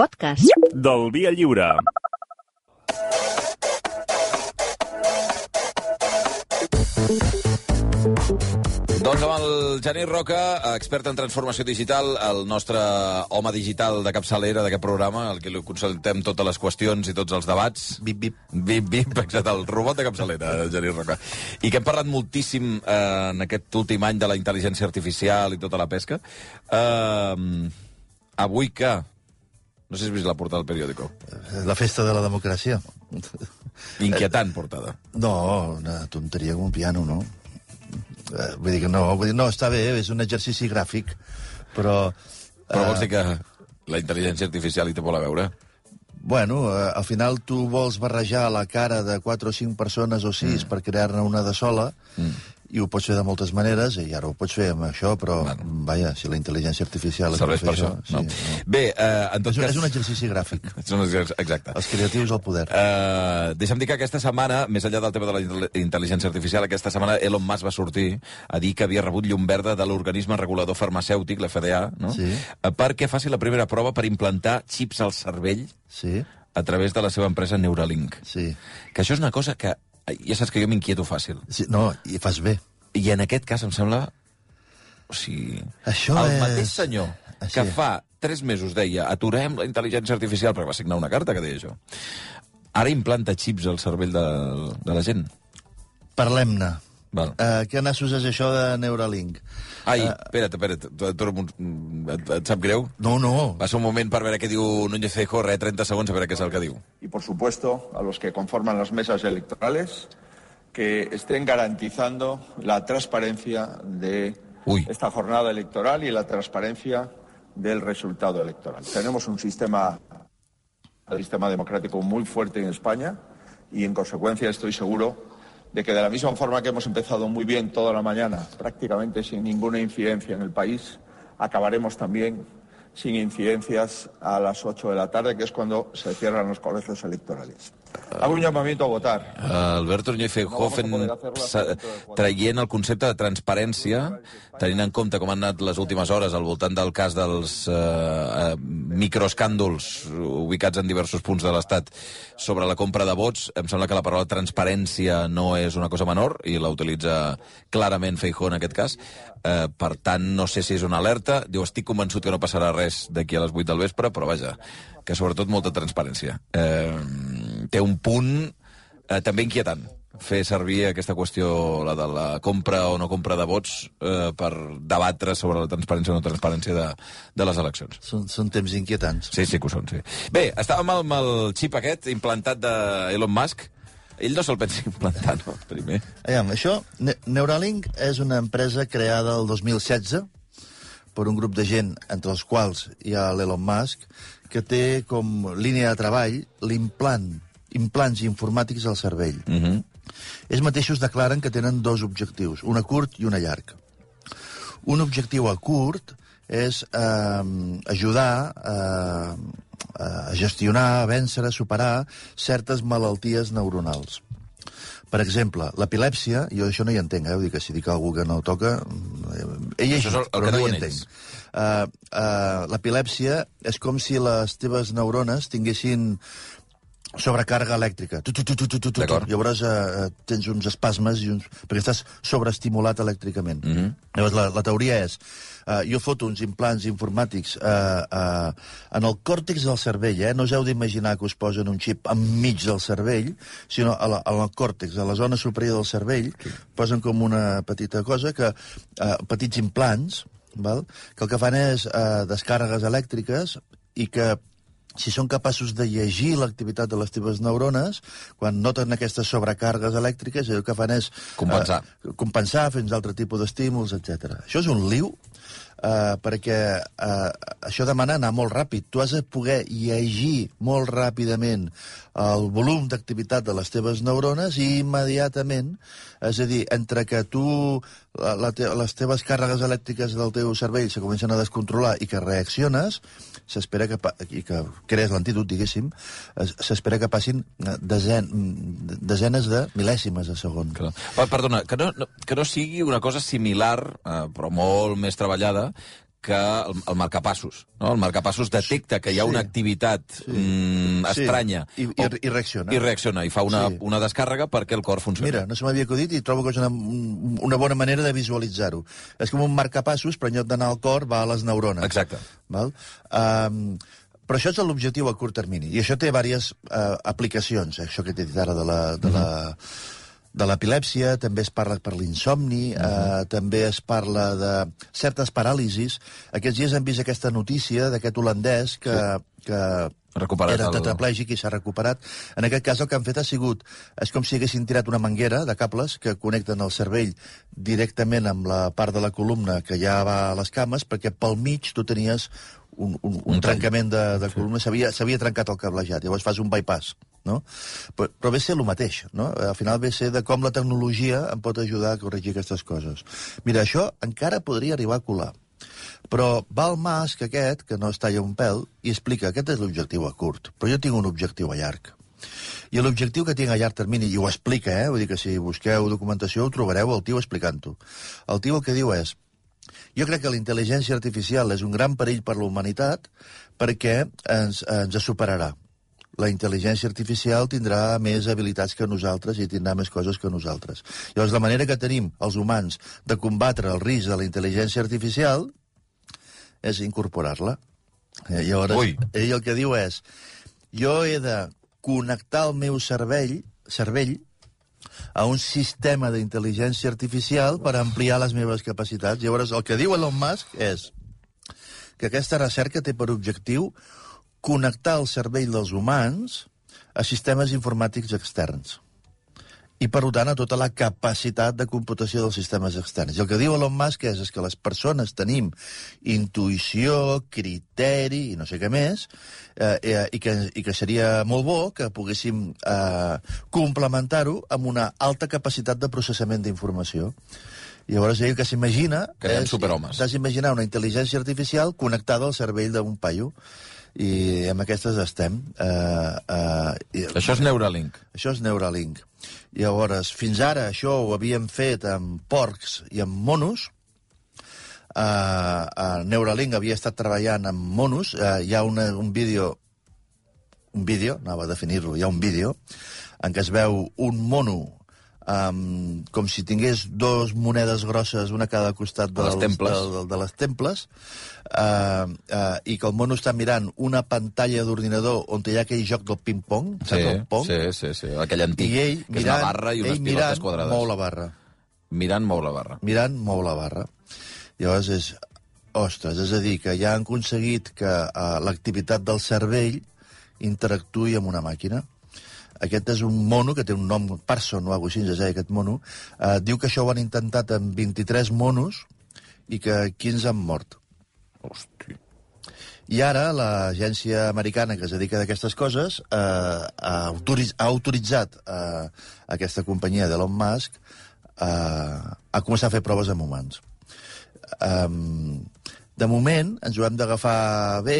podcast. del Via Lliure. Doncs amb el Genís Roca, expert en transformació digital, el nostre home digital de capçalera d'aquest programa, el que li consultem totes les qüestions i tots els debats. Bip, bip. Bip, bip, exacte, el robot de capçalera, Genís Roca. I que hem parlat moltíssim eh, en aquest últim any de la intel·ligència artificial i tota la pesca. Eh, avui que... No sé si has vist la portada del periòdico. La festa de la democràcia. Inquietant portada. No, una tonteria com un piano, no? Eh, vull dir que no, vull dir, no, està bé, és un exercici gràfic, però... Però vols eh, dir que la intel·ligència artificial hi té molt a veure? Bueno, eh, al final tu vols barrejar la cara de 4 o 5 persones o 6 mm. per crear-ne una de sola, mm. I ho pots fer de moltes maneres, i ara ho pots fer amb això, però, Bueno. vaja, si la intel·ligència artificial... Serveix per fer això? no. sí, no. Bé, eh, en tot És, cas... és un exercici gràfic. És un exercici- Exacte. Els creatius al poder. Uh, deixa'm dir que aquesta setmana, més enllà del tema de la intel- intel·ligència artificial, aquesta setmana Elon Musk va sortir a dir que havia rebut llum verda de l'organisme regulador farmacèutic, l'FDA, no? Sí. Eh, perquè faci la primera prova per implantar xips al cervell Sí, a través de la seva empresa Neuralink. sí. Que això és una cosa que... Ja saps que jo m'inquieto fàcil. sí no, i fas bé. I en aquest cas em sembla... O sigui... Això el és- mateix senyor Així. que fa tres mesos deia aturem la intel·ligència artificial, perquè va signar una carta que deia això, ara implanta xips al cervell de, de la gent. Parlem-ne. Val. Uh, què nassos és això de Neuralink? Ai, Eh, espera't, espera't, tu- et, et sap greu? No, no. Va ser un moment per veure què diu Núñez Feijóo, re, 30 segons a veure què és el que diu. y, por supuesto, a los que conforman las mesas electorales, que estén garantizando la transparencia de Uy. esta jornada electoral y la transparencia del resultado electoral. Tenemos un sistema, un sistema democrático muy fuerte en España y, en consecuencia, estoy seguro de que de la misma forma que hemos empezado muy bien toda la mañana, prácticamente sin ninguna incidencia en el país, acabaremos también sin incidencias a las 8 de la tarde, que es cuando se cierran los colegios electorales. Hago un llamamiento a votar. Alberto Núñez Feijóo No traient el concepte de transparència, tenint en compte com han anat les últimes hores al voltant del cas dels eh, eh, microescàndols ubicats en diversos punts de l'Estat sobre la compra de vots, em sembla que la paraula transparència no és una cosa menor i la utilitza clarament Feijóo en aquest cas. Eh, per tant, no sé si és una alerta. Diu, estic convençut que no passarà res d'aquí a les 8 del vespre, però vaja, que sobretot molta transparència. Eh, té un punt eh, també inquietant fer servir aquesta qüestió, la de la compra o no compra de vots, eh, per debatre sobre la transparència o no transparència de, de les eleccions. Són, són temps inquietants. Sí, sí que ho són, sí. Bé, estàvem amb el xip aquest implantat d'Elon Musk. Ell no se'l pensa implantar, no? Primer. Aviam, això, Ne Neuralink és una empresa creada el 2016 per un grup de gent, entre els quals hi ha l'Elon Musk, que té com línia de treball l'implant, implants informàtics al cervell. Uh -huh. Ells mateixos declaren que tenen dos objectius, un a curt i un a llarg. Un objectiu a curt és eh, ajudar eh, a gestionar, a vèncer, a superar certes malalties neuronals. Per exemple, l'epilèpsia, jo això no hi entenc, eh? Vull dir que si dic alguna que no toca... eh, He llegit, Això és el- el però que no hi entenc. Uh, uh, l'epilèpsia és com si les teves neurones tinguessin sobrecàrrega elèctrica. Tu, tu, tu, tu, tu, tu, tu. Llavors uh, tens uns espasmes i uns... perquè estàs sobreestimulat elèctricament. Mm. -hmm. Llavors la, la teoria és uh, jo foto uns implants informàtics uh, uh, en el còrtex del cervell, eh? no us heu d'imaginar que us posen un xip enmig del cervell, sinó a la, a la còrtex, a la zona superior del cervell, sí. posen com una petita cosa que uh, petits implants, val? que el que fan és uh, descàrregues elèctriques i que si són capaços de llegir l'activitat de les teves neurones, quan noten aquestes sobrecàrregues elèctriques, el que fan és... Compensar. Eh, compensar, fins altre tipus d'estímuls, etc. Això és un liu, eh, perquè eh, això demana anar molt ràpid. Tu has de poder llegir molt ràpidament el volum d'activitat de les teves neurones i immediatament, és a dir, entre que tu, la, te, les teves càrregues elèctriques del teu cervell se comencen a descontrolar i que reacciones, s'espera que, i que crees l'antídot, diguéssim, es- s'espera que passin eh, desen, desenes de mil·lèsimes de segon. Clar. Perdona, que no, que no sigui una cosa similar, eh, però molt més treballada, que el, el marcapassos. No? El marcapassos detecta que hi ha una Sí. activitat mm, estranya I, i, i reacciona. i reacciona i fa una, Sí. una descàrrega perquè el cor funcioni. Mira, no se m'havia acudit i trobo que és una, una bona manera de visualitzar-ho. És com un marcapassos, però en lloc d'anar al cor va a les neurones. Exacte. Val? Um, però això és l'objectiu a curt termini. I això té diverses uh, aplicacions, eh? això que t'he dit ara de la... De la de l'epilèpsia, també es parla per l'insomni, eh, també es parla de certes paràlisis. Aquests dies hem vist aquesta notícia d'aquest holandès que, que Recuperat era el- tetraplègic i s'ha recuperat. En aquest cas el que han fet ha sigut... És com si haguessin tirat una manguera de cables que connecten el cervell directament amb la part de la columna que ja va a les cames, perquè pel mig tu tenies un, un, un, trencament de, de columna, s'havia trencat el cablejat, llavors fas un bypass, no? Però, però ve ser el mateix, no? Al final ve ser de com la tecnologia em pot ajudar a corregir aquestes coses. Mira, això encara podria arribar a colar. Però va el Musk aquest, que no es talla un pèl, i explica que aquest és l'objectiu a curt, però jo tinc un objectiu a llarg. I l'objectiu que tinc a llarg termini, i ho explica, eh? Vull dir que si busqueu documentació ho trobareu el tio explicant-ho. El tio el que diu és jo crec que la intel·ligència artificial és un gran perill per la humanitat perquè ens, ens superarà. La intel·ligència artificial tindrà més habilitats que nosaltres i tindrà més coses que nosaltres. Llavors, la manera que tenim els humans de combatre el risc de la intel·ligència artificial és incorporar-la. Eh, llavors, Ui. ell el que diu és jo he de connectar el meu cervell, cervell a un sistema d'intel·ligència artificial per ampliar les meves capacitats. Llavors, el que diu Elon Musk és que aquesta recerca té per objectiu connectar el cervell dels humans a sistemes informàtics externs i, per tant, a tota la capacitat de computació dels sistemes externs. I el que diu Elon Musk és, és que les persones tenim intuïció, criteri i no sé què més, eh, eh, i, que, i que seria molt bo que poguéssim eh, complementar-ho amb una alta capacitat de processament d'informació. Llavors, ell que s'imagina... Creem és- superhomes. T'has d'imaginar una intel·ligència artificial connectada al cervell d'un paio i amb aquestes estem. Uh, uh, i, Això és Neuralink. això és Neuralink. Llavors, fins ara això ho havíem fet amb porcs i amb monos. Uh, uh, Neuralink havia estat treballant amb monos. Uh, hi ha una, un vídeo un vídeo, anava a definir-lo, hi ha un vídeo en què es veu un mono um, com si tingués dos monedes grosses, una a cada costat De les dels- temples. De, de, de les temples, uh, uh, i que el mono està mirant una pantalla d'ordinador on hi ha aquell joc del ping-pong, Sí, saps el pong? sí, sí, sí, aquell antic, I ell, que és mirant, una barra i unes pilotes mirant, quadrades. mou la barra. Mirant mou la barra. Mirant, mou la barra. Llavors és... Ostres, és a dir, que ja han aconseguit que uh, l'activitat del cervell interactuï amb una màquina. Aquest és un mono que té un nom, Parson o alguna cosa així, aquest mono. Uh, diu que això ho han intentat amb 23 monos i que 15 han mort. Hosti. I ara l'agència americana que es dedica a aquestes coses eh, ha, autoriz ha autoritzat eh, aquesta companyia d'Elon Musk eh, a començar a fer proves amb humans. Um, de moment ens ho hem d'agafar bé,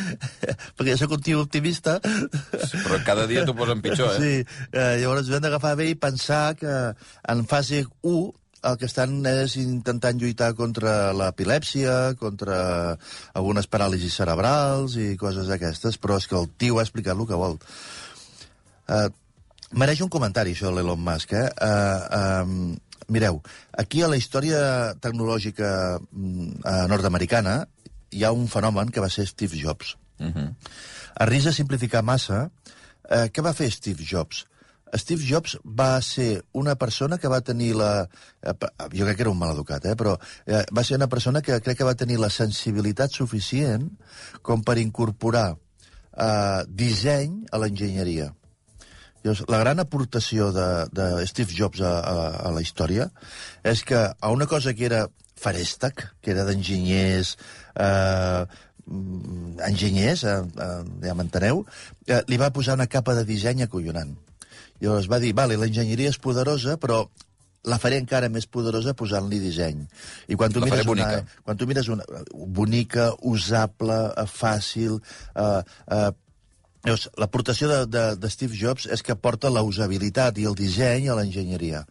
perquè jo soc un tio optimista. Però cada dia t'ho posen pitjor, eh? Sí, eh, llavors ens ho hem d'agafar bé i pensar que en fase 1 el que estan és intentant lluitar contra l'epilèpsia, contra algunes paràlisis cerebrals i coses d'aquestes, però és que el tio ha explicat el que vol. Uh, mereix un comentari, això, l'Elon Musk, eh? Uh, um, mireu, aquí a la història tecnològica mm, uh, nord-americana hi ha un fenomen que va ser Steve Jobs. Uh -huh. A risc de simplificar massa, eh, què va fer Steve Jobs? Steve Jobs va ser una persona que va tenir la... eh, Jo crec que era un maleducat, eh? però eh, va ser una persona que crec que va tenir la sensibilitat suficient com per incorporar eh, disseny a l'enginyeria. Llavors, la gran aportació de, de Steve Jobs a, a, a la història és que a una cosa que era farèstec, que era d'enginyers, eh, enginyers, eh, eh, ja m'enteneu, eh, li va posar una capa de disseny acollonant. Llavors va dir, vale, l'enginyeria és poderosa, però la faré encara més poderosa posant-li disseny. I quan tu La mires una, quan tu mires una bonica, usable, eh, fàcil, eh, eh, Llavors, l'aportació de, de, de Steve Jobs és que porta la usabilitat i el disseny a l'enginyeria.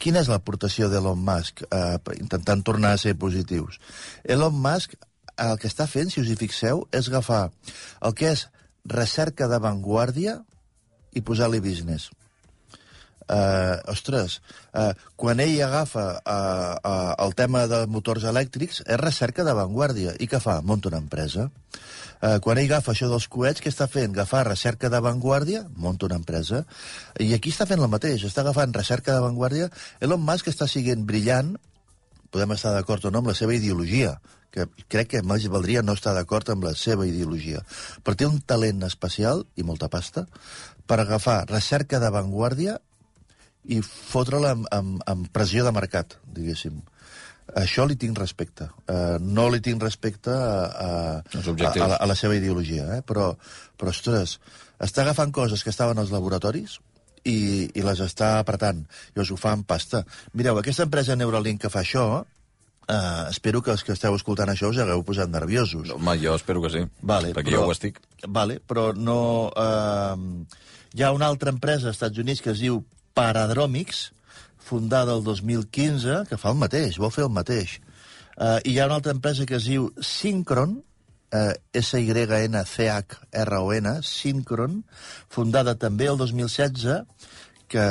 quina és l'aportació d'Elon Musk eh, intentant tornar a ser positius? Elon Musk el que està fent, si us hi fixeu, és agafar el que és recerca d'avantguàrdia i posar-li business. Uh, ostres, uh, quan ell agafa uh, uh, el tema de motors elèctrics, és recerca d'avantguàrdia. I què fa? Monta una empresa. Uh, quan ell agafa això dels coets, què està fent? Agafar recerca d'avantguàrdia, monta una empresa. I aquí està fent el mateix, està agafant recerca d'avantguàrdia. Elon Musk està siguent brillant, podem estar d'acord o no amb la seva ideologia, que crec que més valdria no estar d'acord amb la seva ideologia, però té un talent especial i molta pasta per agafar recerca d'avantguàrdia i fotre-la amb, amb, amb pressió de mercat, diguéssim. Això li tinc respecte. Uh, no li tinc respecte a, a, a, a, la, a la seva ideologia, eh? però, però, ostres, està agafant coses que estaven als laboratoris i, i les està apretant. I us ho fa amb pasta. Mireu, aquesta empresa Neuralink que fa això, uh, espero que els que esteu escoltant això us hagueu posat nerviosos. Home, jo espero que sí, vale, perquè però, jo ho estic. Vale, però no... Uh, hi ha una altra empresa als Estats Units que es diu Paradromics, fundada el 2015, que fa el mateix, vol fer el mateix. Uh, I hi ha una altra empresa que es diu Synchron, uh, S-Y-N-C-H-R-O-N, Synchron, fundada també el 2016, que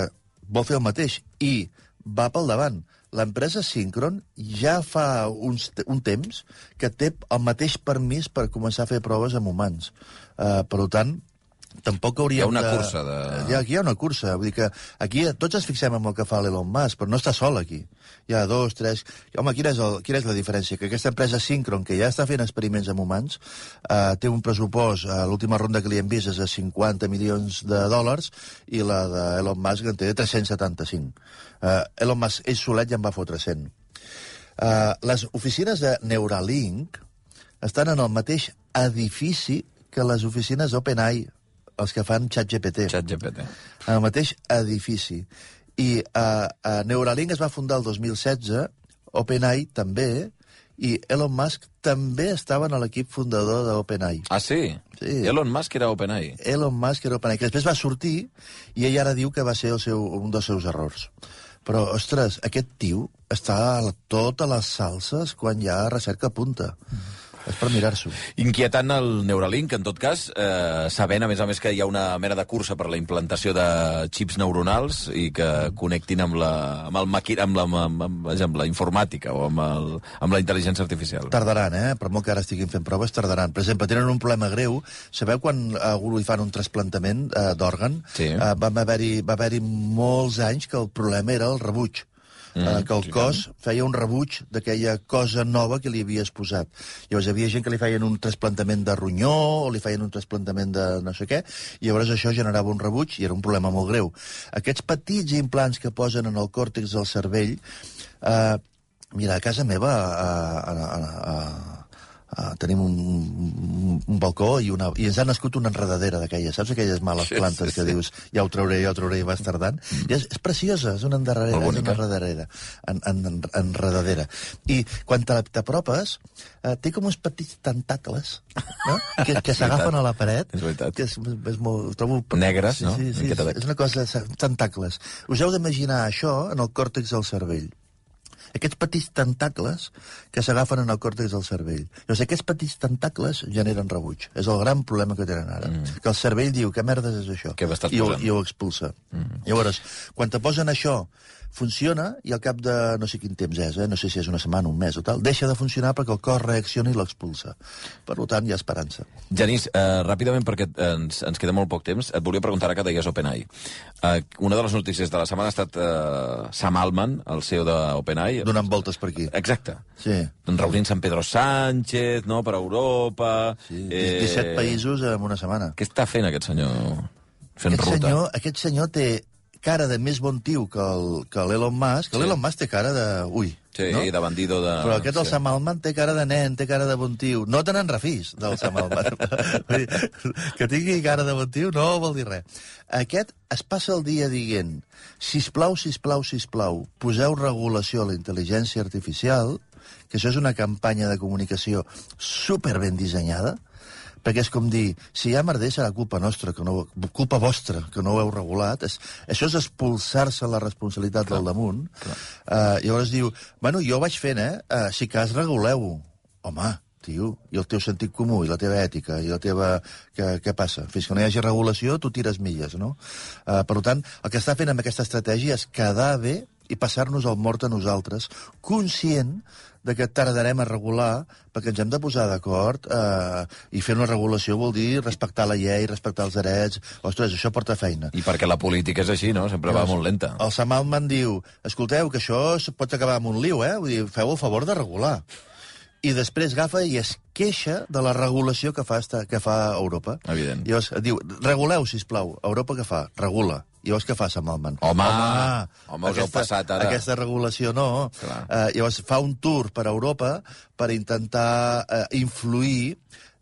vol fer el mateix, i va pel davant. L'empresa Synchron ja fa uns, un temps que té el mateix permís per començar a fer proves amb humans. Uh, per tant, tampoc hauríem Hi ha una de... cursa de... Hi ha, aquí hi ha una cursa. Vull dir que aquí tots ens fixem en el que fa l'Elon Musk, però no està sol aquí. Hi ha dos, tres... Home, quina és, el, quina és la diferència? Que aquesta empresa Synchron, que ja està fent experiments amb humans, eh, té un pressupost, eh, l'última ronda que li hem vist és de 50 milions de dòlars, i la d'Elon Musk en té 375. Eh, Elon Musk, ell solet ja en va fotre 100. Eh, les oficines de Neuralink estan en el mateix edifici que les oficines d'OpenAI, els que fan ChatGPT. ChatGPT. En el mateix edifici. I uh, uh, Neuralink es va fundar el 2016, OpenAI també, i Elon Musk també estava en l'equip fundador d'OpenAI. Ah, sí? Sí. Elon Musk era OpenAI. Elon Musk era OpenAI, que després va sortir i ell ara diu que va ser el seu, un dels seus errors. Però, ostres, aquest tio està a totes les salses quan hi ha recerca a punta. Mm. És per mirar-s'ho. Inquietant el Neuralink, en tot cas, eh, sabent, a més a més, que hi ha una mena de cursa per la implantació de xips neuronals i que connectin amb la, amb el maqui, amb la, amb, amb, amb la informàtica o amb, el, amb la intel·ligència artificial. Tardaran, eh? Per molt que ara estiguin fent proves, tardaran. Per exemple, tenen un problema greu. Sabeu quan a algú li fan un trasplantament eh, d'òrgan? Sí. Eh, va haver-hi haver molts anys que el problema era el rebuig. Mm, eh, que el sí, cos feia un rebuig d'aquella cosa nova que li havies posat. Llavors hi havia gent que li feien un trasplantament de ronyó o li feien un trasplantament de no sé què, i llavors això generava un rebuig i era un problema molt greu. Aquests petits implants que posen en el còrtex del cervell, eh, mira, a casa meva a, a, a, a, Uh, tenim un, un, un balcó i, una, i ens ha nascut una enredadera d'aquelles, saps aquelles males Sí, plantes sí, que sí. dius ja ho trauré, ja ho trauré i vas tardant? Mm. I és, és preciosa, és una endarrerera, és una enredadera, en, en, en, enredadera. I quan t'apropes, uh, té com uns petits tentacles no? que, que s'agafen a la paret. És veritat. Que és, és molt, trobo... Negres, no? Sí, sí, Una sí, miqueta de- és una cosa, tentacles. Us heu d'imaginar això en el còrtex del cervell aquests petits tentacles que s'agafen en el còrtex del cervell. Llavors, aquests petits tentacles generen rebuig. És el gran problema que tenen ara. Mm. Que el cervell diu, què merdes és això? I ho? I ho expulsa. Mm. Llavors, quan te posen això, funciona i al cap de no sé quin temps és, eh? no sé si és una setmana, un mes o tal, deixa de funcionar perquè el cos reacciona i l'expulsa. Per tant, hi ha esperança. Genís, eh, ràpidament, perquè ens, ens queda molt poc temps, et volia preguntar ara que deies OpenAI. Eh, una de les notícies de la setmana ha estat eh, Sam Altman, el CEO d'OpenAI. Donant voltes per aquí. Exacte. Sí. Reunint-se amb Pedro Sánchez, no?, per Europa... sí. Eh... 17 països en una setmana. Què està fent aquest senyor? Fent Aquest ruta. senyor, aquest senyor té cara de més bon tiu que el- que l'Elon Musk. Sí. L'Elon Musk té cara de... Ui, Sí, no? de bandido de... Però aquest, el sí. Sam Altman, té cara de nen, té cara de bon tiu. No te n'en refís, del Sam Altman. Que tingui cara de bon tiu no vol dir res. Aquest es passa el dia dient sisplau, sisplau, sisplau, poseu regulació a la intel·ligència artificial, que això és una campanya de comunicació super ben dissenyada, perquè és com dir, si hi ha merder serà culpa nostra, que no, culpa vostra, que no ho heu regulat. És, això és expulsar-se la responsabilitat clar, del damunt. Uh, llavors diu, bueno, jo ho vaig fent, eh? Uh, si cas, reguleu-ho. Home, tio, i el teu sentit comú, i la teva ètica, i la teva... Què, què passa? Fins que no hi hagi regulació, tu tires milles, no? Uh, per tant, el que està fent amb aquesta estratègia és quedar bé i passar-nos el mort a nosaltres, conscient de que tardarem a regular perquè ens hem de posar d'acord eh, i fer una regulació vol dir respectar la llei, respectar els drets... Ostres, això porta feina. I perquè la política és així, no? Sempre va molt lenta. El Sam Altman diu, escolteu, que això pot acabar amb un liu, eh? Vull dir, feu el favor de regular i després agafa i es queixa de la regulació que fa, esta, que fa Europa. Evident. Llavors diu, reguleu, si plau. Europa què fa? Regula. I llavors què fa Sam Altman? Home, home, home us heu passat ara. Aquesta regulació no. Uh, llavors fa un tour per Europa per intentar uh, influir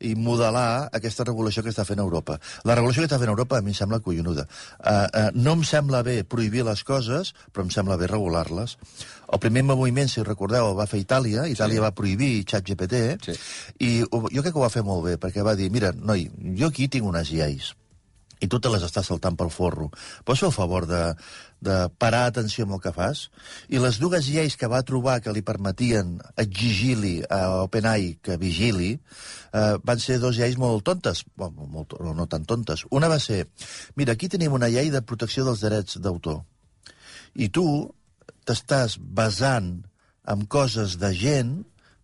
i modelar aquesta regulació que està fent Europa. La regulació que està fent Europa a mi em sembla collonuda. Uh, uh, no em sembla bé prohibir les coses, però em sembla bé regular-les. El primer moviment, si recordeu, el va fer Itàlia. Itàlia sí. va prohibir ChatGPT, sí. i jo crec que ho va fer molt bé, perquè va dir, mira, noi, jo aquí tinc unes lleis, i tu te les estàs saltant pel forro. Pots fer el favor de, de parar atenció amb el que fas? I les dues lleis que va trobar que li permetien exigir-li a OpenAI que vigili eh, van ser dos lleis molt tontes, bueno, molt, no, no tan tontes. Una va ser, mira, aquí tenim una llei de protecció dels drets d'autor. I tu t'estàs basant en coses de gent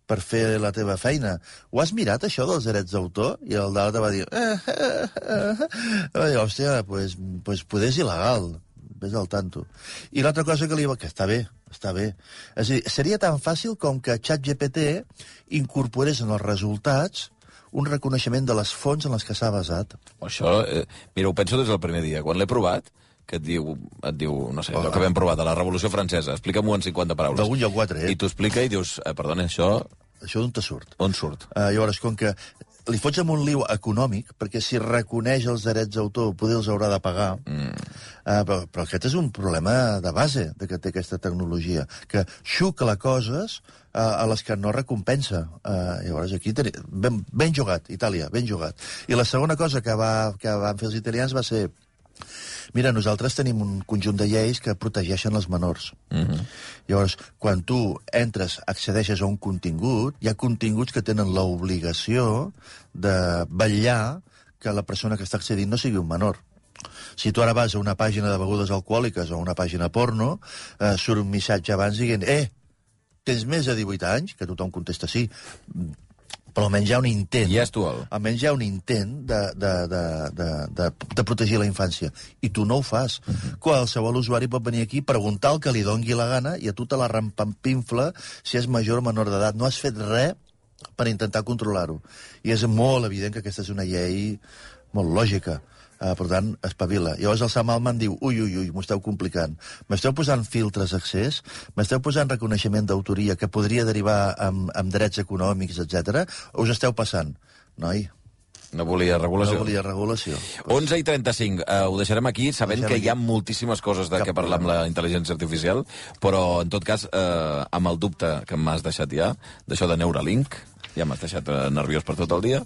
per fer la teva feina. Ho has mirat, això dels drets d'autor? I el d'altre va dir... Eh, eh, eh, eh. Hòstia, pues, pues poder és il·legal. Ves al tanto. I l'altra cosa que li va... Que està bé, està bé. És dir, seria tan fàcil com que ChatGPT incorporés en els resultats un reconeixement de les fonts en les que s'ha basat. Això, eh, mira, ho penso des del primer dia. Quan l'he provat, que et diu, et diu no sé, oh, que vam provar, de la Revolució Francesa. Explica'm-ho en 50 paraules. D'algun lloc quatre, eh? I t'ho explica i dius, eh, perdona, això... Això d'on te surt? On surt? Uh, llavors, com que li fots amb un liu econòmic, perquè si reconeix els drets d'autor, poder els haurà de pagar. Mm. Uh, però, però aquest és un problema de base de que té aquesta tecnologia, que xucla coses uh, a les que no recompensa. Uh, llavors aquí teni... ben, ben jugat, Itàlia, ben jugat. I la segona cosa que, va, que van fer els italians va ser Mira, nosaltres tenim un conjunt de lleis que protegeixen els menors. Mm -hmm. Llavors, quan tu entres, accedeixes a un contingut, hi ha continguts que tenen l'obligació de vetllar que la persona que està accedint no sigui un menor. Si tu ara vas a una pàgina de begudes alcohòliques o una pàgina porno, eh, surt un missatge abans dient eh, tens més de 18 anys, que tothom contesta sí, però almenys hi ha un intent... I és. Almenys hi ha un intent de, de, de, de, de, de protegir la infància. I tu no ho fas. Uh -huh. Qualsevol usuari pot venir aquí, preguntar el que li dongui la gana i a tu te la rampampinfla si és major o menor d'edat. No has fet res per intentar controlar-ho. I és molt evident que aquesta és una llei molt lògica. Uh, per tant, espavila. Llavors el Sam Altman diu, ui, ui, ui, m'ho esteu complicant. M'esteu posant filtres d'accés, m'esteu posant reconeixement d'autoria que podria derivar amb, amb drets econòmics, etc. Us esteu passant. Noi, no volia regulació. No volia regulació. 11 i 35. Uh, ho deixarem aquí, sabent deixarem que aquí. hi ha moltíssimes coses de Cap què parlar amb la intel·ligència artificial, però, en tot cas, uh, amb el dubte que m'has deixat ja, d'això de Neuralink, ja m'has deixat uh, nerviós per tot el dia.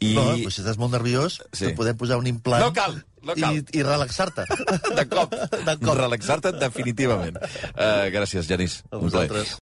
I... No, però si estàs molt nerviós, sí. podem posar un implant... No cal! No cal. I, i relaxar-te. De cop. De cop. Relaxar-te definitivament. Uh, gràcies, Genís. A vosaltres.